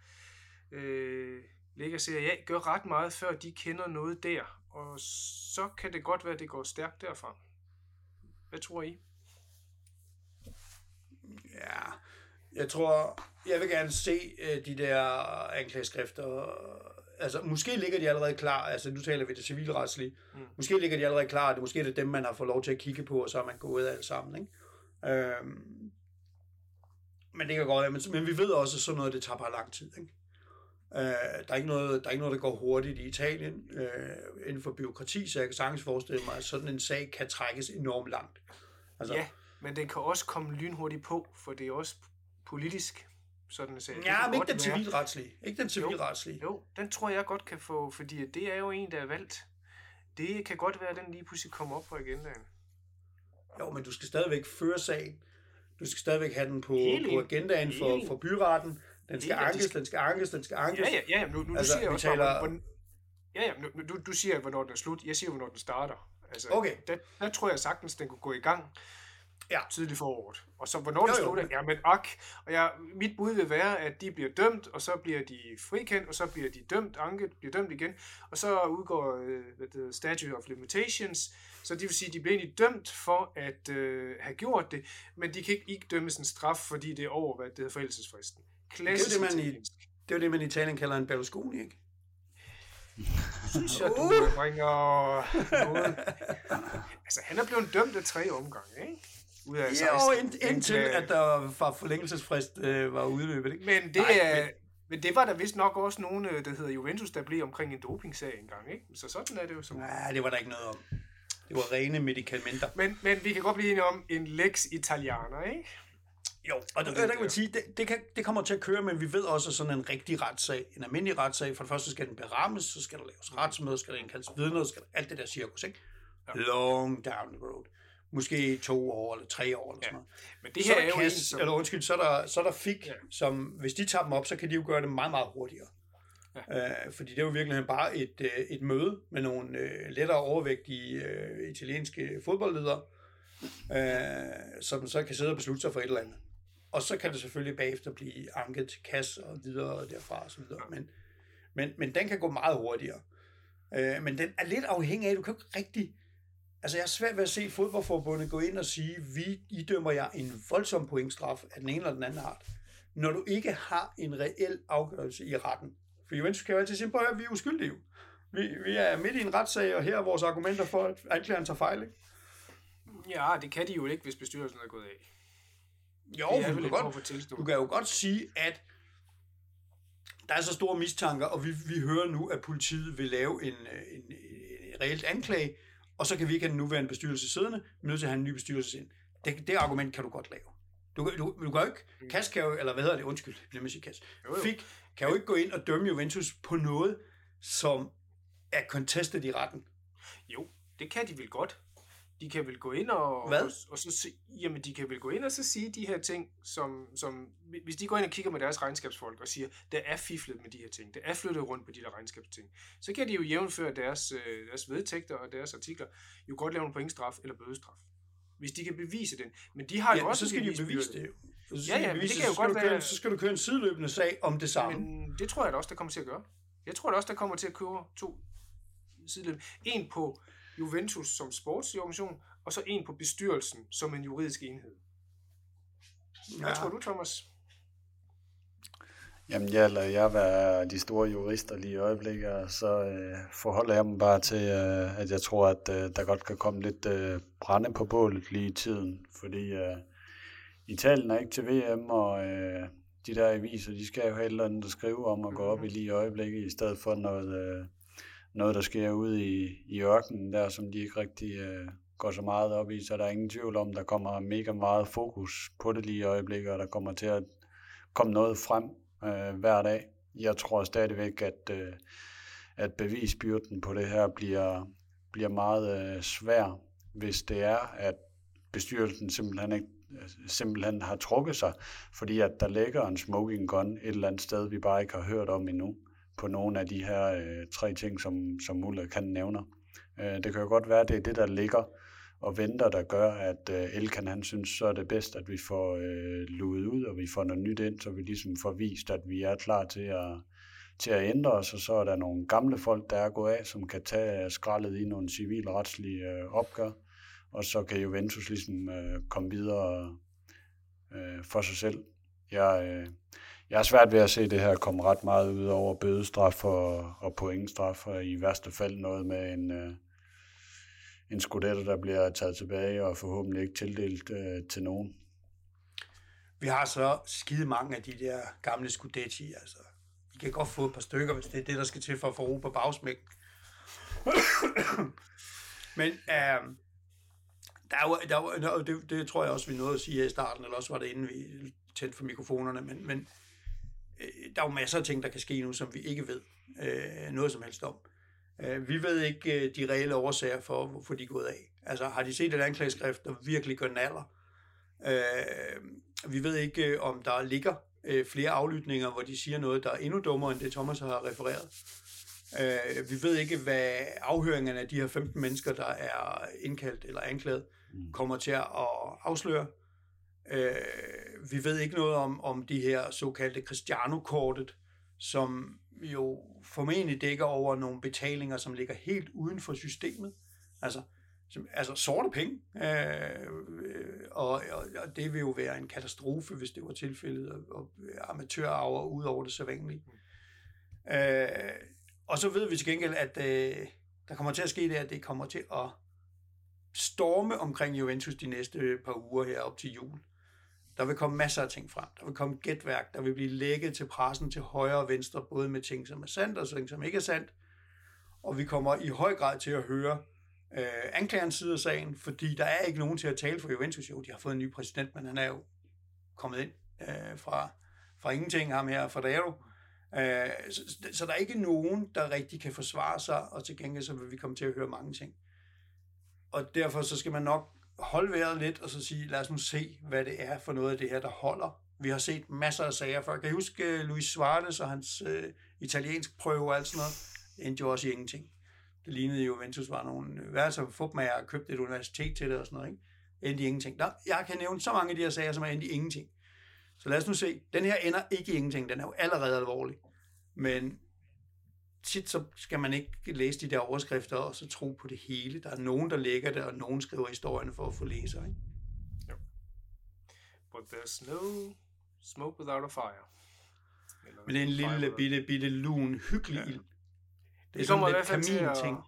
øh, Lega Serie A gør ret meget, før de kender noget der. Og så kan det godt være, at det går stærkt derfra. Hvad tror I? Ja, jeg tror, jeg vil gerne se uh, de der anklageskrifter. Altså, måske ligger de allerede klar. Altså, nu taler vi det civilretslige. Mm. Måske ligger de allerede klar. Det måske er det dem, man har fået lov til at kigge på, og så er man gået alt sammen. Ikke? Øhm, men det kan godt være. Men, men vi ved også, at sådan noget, det tager bare lang tid. Ikke? Uh, der, er ikke noget, der er ikke noget, der går hurtigt i Italien uh, inden for byråkrati, så jeg kan sagtens forestille mig, at sådan en sag kan trækkes enormt langt. Altså, ja, men den kan også komme lynhurtigt på, for det er også politisk sådan sag. Ja, men ikke den civilretslige. Ikke den civilretslige. Jo, jo, den tror jeg godt kan få, fordi det er jo en, der er valgt. Det kan godt være, at den lige pludselig kommer op på agendaen. Jo, men du skal stadigvæk føre sagen. Du skal stadigvæk have den på, på agendaen for, for byretten. Den skal ankes, den skal ankes, den skal ankes. Ja, ja, ja. Nu, nu, altså, siger jeg også taler... hvordan, ja, ja, nu, du, du siger, hvornår den er slut. Jeg siger, hvornår den starter. Altså, okay. Der, der tror jeg sagtens, den kunne gå i gang ja. tidligt for året. Og så hvornår det slutter, ja, men ak. Og jeg, mit bud vil være, at de bliver dømt, og så bliver de frikendt, og så bliver de dømt, anket, bliver dømt igen, og så udgår det, statute of limitations, så det vil sige, at de bliver egentlig dømt for at øh, have gjort det, men de kan ikke, ikke dømmes en straf, fordi det er over, hvad det hedder forældelsesfristen. Klassisk det er det, man i, det er jo det, man i Italien kalder en Berlusconi, ikke? synes jeg, du uh. bringer noget. altså, han er blevet dømt af tre omgange, ikke? Ud af 16. Ja, ind, indtil at der var forlængelsesfrist øh, var udløbet. Ikke? Men det, Nej, men... men det var der vist nok også nogen, øh, der hedder Juventus, der blev omkring en dopingsag engang. Ikke? Så sådan er det jo. Som... Nej, det var der ikke noget om. Det var rene medicamenter. Men, men vi kan godt blive enige om en lex italianer, ikke? Jo, og det, der kan man sige, det, det, kan, det kommer til at køre, men vi ved også, at sådan en rigtig retssag, en almindelig retssag, for det første skal den berammes, så skal der laves retsmøde, skal der indkaldes vidner, skal der, alt det der cirkus, ikke? Ja. Long down the road måske to år eller tre år eller sådan noget. Men det her så er, er jo kasse, som... eller undskyld, så er der, så er der fik, ja. som hvis de tager dem op, så kan de jo gøre det meget, meget hurtigere. Ja. Øh, fordi det er jo virkelig bare et, øh, et møde med nogle øh, lettere overvægtige øh, italienske fodboldledere, øh, som så kan sidde og beslutte sig for et eller andet. Og så kan det selvfølgelig bagefter blive anket til kasse og videre derfra og så videre. Ja. Men, men, men den kan gå meget hurtigere. Øh, men den er lidt afhængig af, du kan ikke rigtig Altså, jeg er svært ved at se fodboldforbundet gå ind og sige, vi idømmer jer en voldsom pointstraf af den ene eller den anden art, når du ikke har en reel afgørelse i retten. For Juventus kan jo altid sige, at vi er uskyldige. Vi, vi er midt i en retssag, og her er vores argumenter for, at anklageren tager fejl, ikke? Ja, det kan de jo ikke, hvis bestyrelsen er gået af. Jo, Det er du, kan godt, du kan jo godt sige, at der er så store mistanker, og vi, vi hører nu, at politiet vil lave en, øh, en, en reelt anklage, og så kan vi ikke have den nuværende bestyrelse siddende, er nødt til at have en ny bestyrelse ind. Det, det argument kan du godt lave. Du, du, du kan jo ikke, Kas kan jo, eller hvad hedder det, undskyld, at sige Kas, Jo, jo. Fik kan jo ikke gå ind og dømme Juventus på noget, som er contestet i retten. Jo, det kan de vel godt. De kan vel gå ind og, Hvad? og, og så jamen de kan vel gå ind og så sige de her ting, som, som hvis de går ind og kigger med deres regnskabsfolk og siger, der er fiflet med de her ting, der er flyttet rundt på de der regnskabsting, så kan de jo jævnføre deres, øh, deres vedtægter og deres artikler, jo godt lave en pointstraf eller bødestraf. Hvis de kan bevise den. Men de har jo Ja, også så skal de jo bevise det jo. Ja, ja, bevise det kan jo godt køre, være- Så skal du køre en sideløbende sag om det samme. Men det tror jeg da også, der kommer til at gøre. Jeg tror da også, der kommer til at køre to sideløb. En på Juventus som sportsorganisation, og så en på bestyrelsen som en juridisk enhed. Hvad Ja. tror du, Thomas? Jamen, jeg lader jeg være de store jurister lige i øjeblikket, og så øh, forholder jeg mig bare til, øh, at jeg tror, at øh, der godt kan komme lidt øh, brænde på bålet lige i tiden, fordi øh, Italien er ikke til VM, og øh, de der aviser, de skal jo have et eller andet at skrive om og gå op i lige i øjeblikket, i stedet for noget, øh, noget der sker ude i, i ørkenen der, som de ikke rigtig øh, går så meget op i, så der er ingen tvivl om, der kommer mega meget fokus på det lige i øjeblikket, og der kommer til at komme noget frem øh, hver dag. Jeg tror stadigvæk, at, øh, at bevisbyrden på det her bliver, bliver meget øh, svær, hvis det er, at bestyrelsen simpelthen ikke øh, simpelthen har trukket sig, fordi at der ligger en smoking gun et eller andet sted, vi bare ikke har hørt om endnu, på nogle af de her øh, tre ting, som, som Muller kan nævner. Øh, det kan jo godt være, at det er det, der ligger og venter, der gør, at øh, Elkan han synes, så er det bedst, at vi får øh, luet ud, og vi får noget nyt ind, så vi ligesom får vist, at vi er klar til at, til at ændre os, og så er der nogle gamle folk, der er gået af, som kan tage skraldet i nogle civilretslige øh, opgør, og så kan Juventus ligesom øh, komme videre øh, for sig selv. Jeg, øh, jeg har svært ved at se det her komme ret meget ud over bødestraf og, og pointstraf, og i værste fald noget med en, øh, en skudette, der bliver taget tilbage og forhåbentlig ikke tildelt øh, til nogen. Vi har så skide mange af de der gamle Scudetti, altså. Vi kan godt få et par stykker, hvis det er det, der skal til for at få ro på bagsmæk. Men øh, der var, der var, det, det tror jeg også, vi nåede at sige her i starten, eller også var det inden vi tændte for mikrofonerne, men, men der er jo masser af ting, der kan ske nu, som vi ikke ved øh, noget som helst om. Øh, vi ved ikke øh, de reelle årsager for, hvorfor de er gået af. Altså, har de set et anklageskrift, der virkelig gør naller? Øh, vi ved ikke, øh, om der ligger øh, flere aflytninger, hvor de siger noget, der er endnu dummere, end det Thomas har refereret. Øh, vi ved ikke, hvad afhøringerne af de her 15 mennesker, der er indkaldt eller anklaget, kommer til at afsløre. Øh, Øh, vi ved ikke noget om, om de her såkaldte Cristiano-kortet, som jo formentlig dækker over nogle betalinger, som ligger helt uden for systemet. Altså, som, altså sorte penge. Øh, øh, og, og, og det vil jo være en katastrofe, hvis det var tilfældet, og, og amatørarver ud over det sædvanlige. Øh, og så ved vi til gengæld, at øh, der kommer til at ske det, at det kommer til at storme omkring Juventus de næste par uger her op til jul. Der vil komme masser af ting frem. Der vil komme gætværk, der vil blive lækket til pressen til højre og venstre, både med ting, som er sandt og ting, som ikke er sandt. Og vi kommer i høj grad til at høre øh, anklagerens side af sagen, fordi der er ikke nogen til at tale for Juventus. Jo, de har fået en ny præsident, men han er jo kommet ind øh, fra, fra ingenting, ham her fra Dero. Øh, så, så der er ikke nogen, der rigtig kan forsvare sig, og til gengæld så vil vi komme til at høre mange ting. Og derfor så skal man nok holde vejret lidt, og så sige, lad os nu se, hvad det er for noget af det her, der holder. Vi har set masser af sager før. Kan I huske øh, Luis Suarez og hans øh, italiensk prøve og alt sådan noget? Det endte jo også i ingenting. Det lignede jo, Juventus var nogle værelser for med og købte et universitet til det og sådan noget. Ikke? Endte i ingenting. Der, jeg kan nævne så mange af de her sager, som er endt i ingenting. Så lad os nu se. Den her ender ikke i ingenting. Den er jo allerede alvorlig. Men tit så skal man ikke læse de der overskrifter og så tro på det hele. Der er nogen, der lægger det, og nogen skriver historierne for at få læsere. Ikke? But there's no smoke without a fire. Eller Men det er en fire lille, bitte, bitte, lun, hyggelig Ja. ild. Det Vi er kommer, i sådan lidt at, kamin-ting.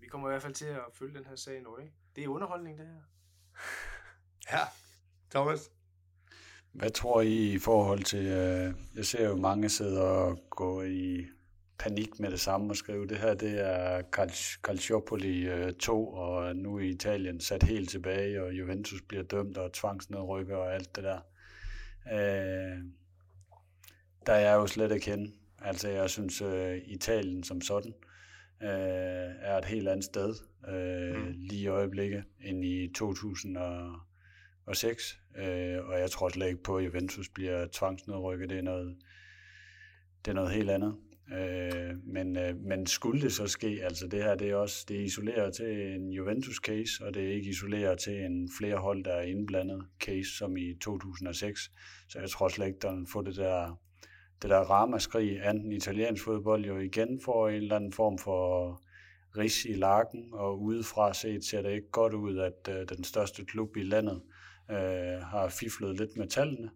vi kommer i hvert fald til at følge den her sag nu, ikke? Det er underholdning, det her. Ja, Thomas. Hvad tror I i forhold til, øh, jeg ser jo mange sidder og gå i panik med det samme og skrive, det her det er Cal- Calciopoli øh, 2, og nu i Italien sat helt tilbage, og Juventus bliver dømt og tvangsnedrykker og alt det der. Øh, der er jeg jo slet ikke henne. Altså jeg synes, øh, Italien som sådan øh, er et helt andet sted øh, mm. lige i øjeblikket end i 2006. Øh, og jeg tror slet ikke på, at Juventus bliver tvangsnedrykket. Det er noget, det er noget helt andet. Øh, men, øh, men skulle det så ske, altså det her, det er også det er isoleret til en Juventus-case, og det er ikke isoleret til en flere hold, der er indblandet case, som i 2006. Så jeg tror slet ikke, der vil få det der, det der ramaskrig, anden italiensk fodbold jo igen får en eller anden form for ris i lakken, og udefra set ser det ikke godt ud, at øh, den største klub i landet øh, har fiflet lidt med tallene.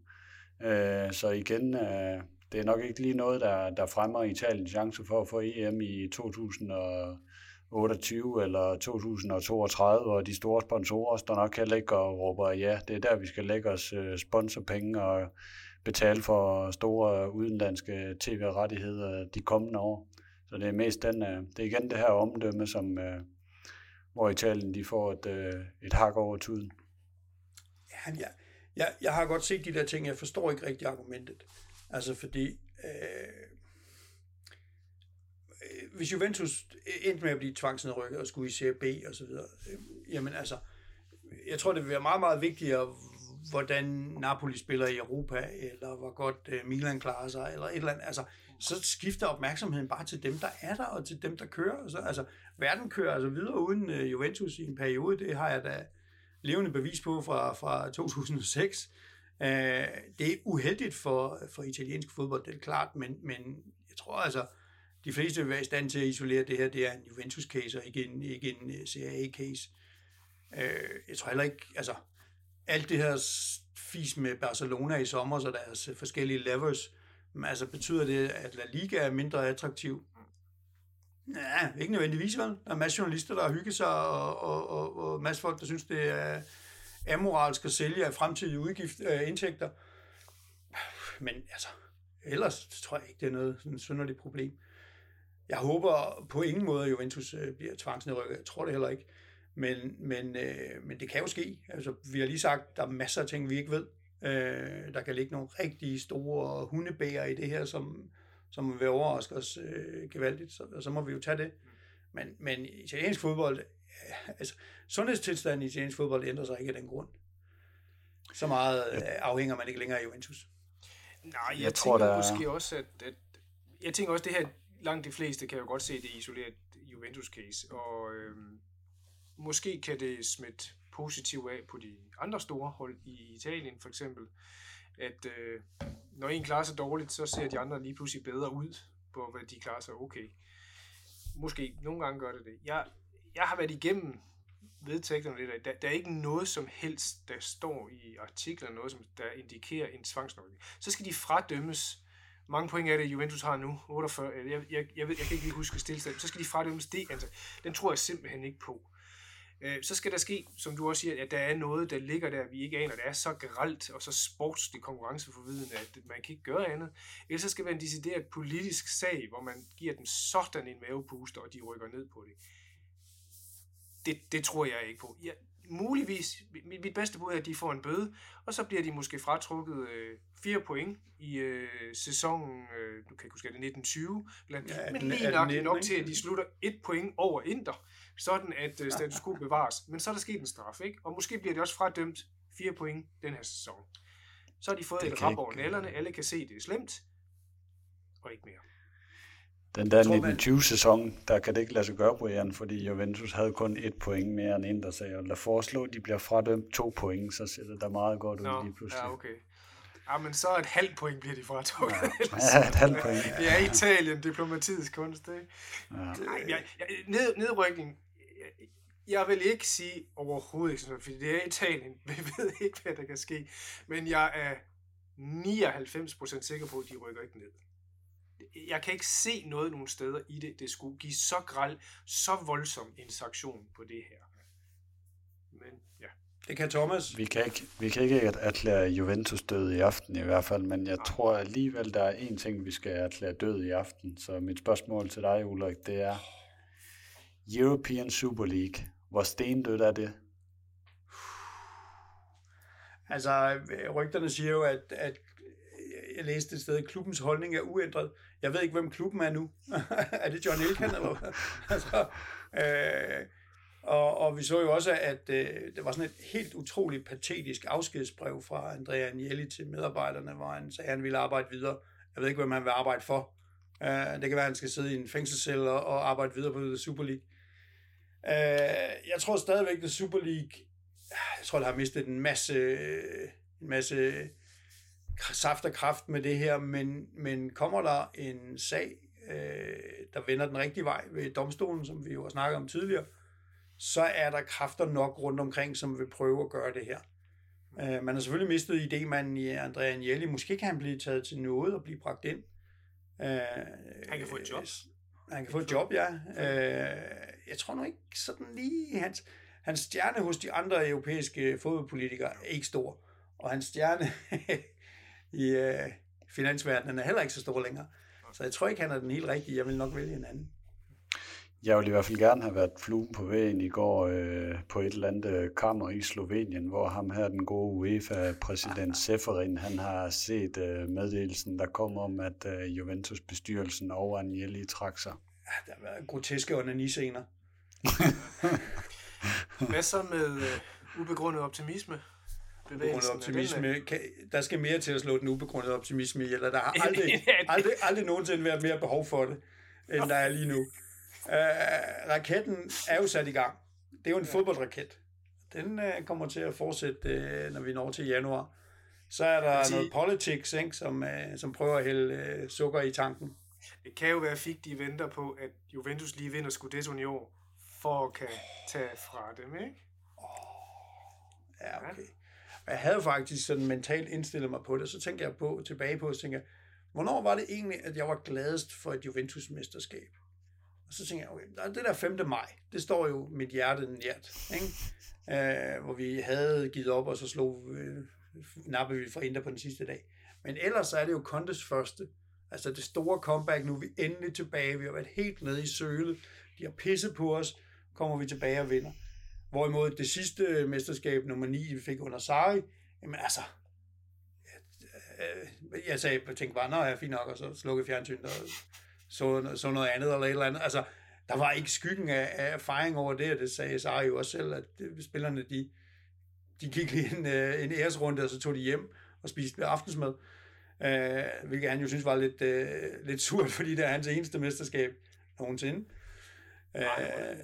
Øh, så igen, øh, det er nok ikke lige noget, der, der fremmer Italiens chance for at få EM i 2028 eller 2032, og de store sponsorer står nok heller ikke og råber, ja, det er der, vi skal lægge os øh, sponsorpenge og betale for store udenlandske tv-rettigheder de kommende år. Så det er mest den, øh, det er igen det her omdømme, som, øh, hvor Italien de får et, et hak over tuden. Ja, jeg, jeg, jeg har godt set de der ting. Jeg forstår ikke rigtig argumentet. Altså fordi, øh, hvis Juventus endte med at blive tvangsnedrykket og skulle i Serie B og så videre, øh, jamen altså, jeg tror, det vil være meget, meget vigtigere, hvordan Napoli spiller i Europa, eller hvor godt øh, Milan klarer sig, eller et eller andet. Altså, så skifter opmærksomheden bare til dem, der er der, og til dem, der kører. Så, altså, verden kører altså videre uden øh, Juventus i en periode. Det har jeg da levende bevis på fra, fra 2006. Øh, det er uheldigt for, for italiensk fodbold, det er klart, men, men jeg tror altså, de fleste vil være i stand til at isolere det her. Det er en Juventus-case, og ikke en, ikke en uh, Serie A-case. Øh, jeg tror heller ikke, altså, alt det her fis med Barcelona i sommer, så deres øh, forskellige levers, men altså betyder det, at La Liga er mindre attraktiv? Nej, ikke nødvendigvis vel. Der er masser af journalister, der har hygget sig, og, og, og, og masser af folk, der synes, det er amoralsk at sælge af fremtidige udgift, øh, indtægter. Men altså, ellers tror jeg ikke, det er noget sådan synderligt problem. Jeg håber på ingen måde, at Juventus øh, bliver tvangsnedrykket. Jeg tror det heller ikke. Men, men, øh, men det kan jo ske. Altså, vi har lige sagt, der er masser af ting, vi ikke ved. Øh, der kan ligge nogle rigtig store hundebæger i det her, som, som vil overraske os øh, gevaldigt. Så, så må vi jo tage det. Men, men italiensk fodbold, øh, altså sundhedstilstanden i italiensk fodbold ændrer sig ikke af den grund. Så meget øh, afhænger man ikke længere af Juventus. Nej, jeg, Jeg tror, tænker der er- måske også, at, at... Jeg tænker også, det her... Langt de fleste kan jo godt se det isoleret Juventus-case, og øhm, måske kan det smitte positivt af på de andre store hold i Italien, for eksempel. At øh, når en klarer sig dårligt, så ser de andre lige pludselig bedre ud på, hvad de klarer sig okay. Måske. Nogle gange gør det det. Jeg, jeg har været igennem vedtægterne lidt. Der, der er ikke noget som helst, der står i artikler, noget, som der indikerer en tvangsnokning. Så skal de fradømmes. Mange point er det, Juventus har nu. 48. Jeg, jeg, jeg, jeg, ved, jeg kan ikke lige huske stillstand. Så skal de fradømmes det. Altså, den tror jeg simpelthen ikke på. Øh, Så skal der ske, som du også siger, at der er noget, der ligger der, vi ikke aner. Det er så gralt og så sportsligt konkurrenceforvidende, at man kan ikke gøre andet. Ellers så skal det være en decideret politisk sag, hvor man giver dem sådan en mavepuster, og de rykker ned på det. Det, det tror jeg ikke på. Jeg, muligvis, mit, mit bedste bud er, at de får en bøde, og så bliver de måske fratrukket øh, fire point i øh, sæsonen, øh, du kan ikke huske, er det 1920, eller, Ja, ja, men lige nok, 19, nok til, at de slutter et point over Inter, sådan at øh, status quo bevares. Men så er der sket en straf, ikke? Og måske bliver de også fradømt fire point den her sæson. Så har de fået Det et rap over nallerne, alle kan se, det er slemt, og ikke mere. Den der tror, man- 1920-sæson, der kan det ikke lade sig gøre, Brian, fordi Juventus havde kun et point mere end Inter, så jeg vil foreslå, at de bliver fradømt to point, så ser det da meget godt ud Nå, lige pludselig. ja, okay. Ja, men så et halvt point bliver de fratrukket. Ja, et halvt point. Det er Italien, diplomatiets kunst, ikke? Ja. Nej, jeg, jeg, ned, nedrykning, jeg, jeg vil ikke sige overhovedet ikke, fordi det er Italien. Vi ved ikke, hvad der kan ske. Men jeg er 99% sikker på, at de rykker ikke ned. Jeg kan ikke se noget nogen steder i det, det skulle give så græld, så voldsom en sanktion på det her. Men ja. Det kan Thomas. Vi kan ikke, vi kan ikke erklære Juventus død i aften i hvert fald, men jeg tror alligevel, der er en ting, vi skal erklære død i aften. Så mit spørgsmål til dig, Ulrik, det er European Super League. Hvor stendødt er det? Altså, rygterne siger jo, at, at jeg læste et sted, at klubbens holdning er uændret. Jeg ved ikke, hvem klubben er nu. er det John Elkan, eller hvad? altså, øh, og, og vi så jo også, at øh, det var sådan et helt utroligt patetisk afskedsbrev fra Andrea Agnelli til medarbejderne, hvor han sagde, at han ville arbejde videre. Jeg ved ikke, hvem han vil arbejde for. Øh, det kan være, at han skal sidde i en fængselscelle og, og arbejde videre på Super League. Øh, jeg tror stadigvæk, at Super League, jeg tror, det har mistet en masse, en masse saft og kraft med det her, men, men kommer der en sag, uh, der vender den rigtige vej ved domstolen, som vi jo har snakket om tidligere, så er der kræfter nok rundt omkring, som vil prøve at gøre det her. Uh, man har selvfølgelig mistet idémanden i Andrea Agnelli. Måske kan han blive taget til noget og blive bragt ind. Uh, han kan få et job. Han kan få et job, ja. Uh, jeg tror nu ikke sådan lige... Hans, hans stjerne hos de andre europæiske fodboldpolitikere er ikke stor. Og hans stjerne i uh, finansverdenen er heller ikke så stor længere. Så jeg tror ikke, han er den helt rigtige. Jeg vil nok vælge en anden. Jeg ville i hvert fald gerne have været fluen på vægen i går øh, på et eller andet øh, kammer i Slovenien, hvor ham her, den gode UEFA-præsident Seferin, han har set øh, meddelelsen, der kom om, at øh, Juventus-bestyrelsen over Agnelli trak sig. Ja, der har været groteske onani-scener. Hvad så med øh, ubegrundet optimisme? Ubegrundet optimisme. Kan, der skal mere til at slå den ubegrundede optimisme i, eller der har aldrig, aldrig, aldrig nogensinde været mere behov for det, end der er lige nu. Uh, raketten er jo sat i gang. Det er jo en ja. fodboldraket. Den uh, kommer til at fortsætte, uh, når vi når til januar. Så er der sige, noget politics, ikke, som, uh, som prøver at hælde uh, sukker i tanken. Det kan jo være fik, de venter på, at Juventus lige vinder Scudetto i år, for at kan tage fra dem, ikke? Ja, okay. Jeg havde faktisk sådan mentalt indstillet mig på det, så tænker jeg på, tilbage på, og jeg, hvornår var det egentlig, at jeg var gladest for et Juventus-mesterskab? Og så tænker jeg, okay, det der 5. maj, det står jo mit hjerte nært, ikke? Øh, hvor vi havde givet op, og så slog øh, nappede vi fra Inter på den sidste dag. Men ellers så er det jo Contes første. Altså det store comeback, nu er vi endelig tilbage. Vi har været helt nede i sølet. De har pisset på os. Kommer vi tilbage og vinder. Hvorimod det sidste mesterskab, nummer 9, vi fik under Sarri, jamen altså, jeg, jeg sagde, jeg tænkte bare, nå, jeg er fint nok, og så slukkede fjernsynet og så, så noget andet eller et eller andet. Altså, der var ikke skyggen af, af erfaring over det, og det sagde Sarri jo også selv, at det, spillerne, de, de gik lige en, øh, en æresrunde, og så tog de hjem og spiste aftensmad. Uh, hvilket han jo synes var lidt, uh, lidt surt, fordi det er hans eneste mesterskab nogensinde. Uh, ja.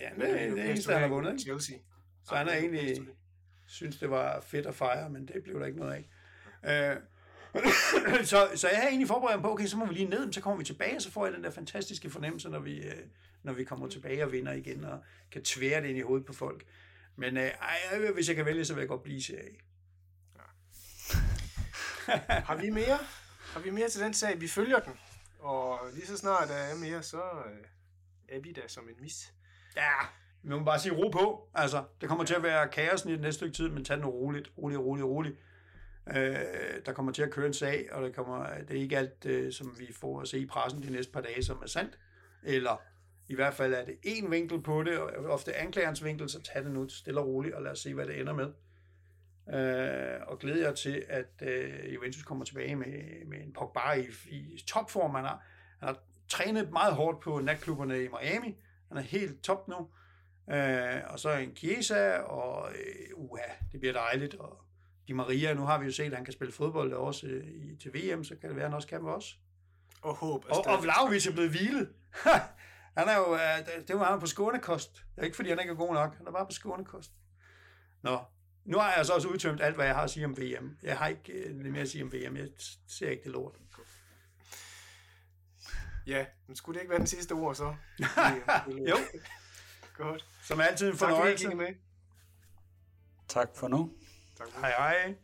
Ja, det er det eneste, han har vundet. Ikke? Chelsea. Så han har egentlig synes, det var fedt at fejre, men det blev der ikke noget af. Uh, så, så jeg har egentlig forberedt mig på, okay, så må vi lige ned, så kommer vi tilbage, og så får jeg den der fantastiske fornemmelse, når vi, øh, når vi kommer tilbage og vinder igen, og kan tvære det ind i hovedet på folk. Men øh, ej, hvis jeg kan vælge, så vil jeg godt blive serie. Ja. har vi mere? Har vi mere til den sag? Vi følger den. Og lige så snart der er mere, så øh, er vi der som en mis. Ja, vi må bare sige ro på. Altså, det kommer til at være kaos i det næste stykke tid, men tag det roligt, roligt, roligt, roligt. Øh, der kommer til at køre en sag, og der kommer, det er ikke alt, øh, som vi får at se i pressen de næste par dage, som er sandt. Eller i hvert fald er det en vinkel på det, og ofte anklagerens vinkel, så tag det nu stille og roligt, og lad os se, hvad det ender med. Øh, og glæder jer til, at øh, Juventus kommer tilbage med, med en Pogba i, i topform. Han har, han har trænet meget hårdt på natklubberne i Miami. Han er helt top nu. Øh, og så en Chiesa, og øh, uha, det bliver dejligt, og Di Maria, nu har vi jo set, at han kan spille fodbold også øh, i, til VM, så kan det være, at han også kan med os. Og håb. Og, og Vlaovic er blevet hvilet. han er jo, uh, det var han på skånekost. Det er ikke, fordi han ikke er god nok. Han er bare på skånekost. Nå, nu har jeg så også udtømt alt, hvad jeg har at sige om VM. Jeg har ikke uh, mere at sige om VM. Jeg ser ikke det lort. Ja, men skulle det ikke være den sidste ord så? jo. Godt. Som altid en fornøjelse. Tak for nu. Tak. Hej hej.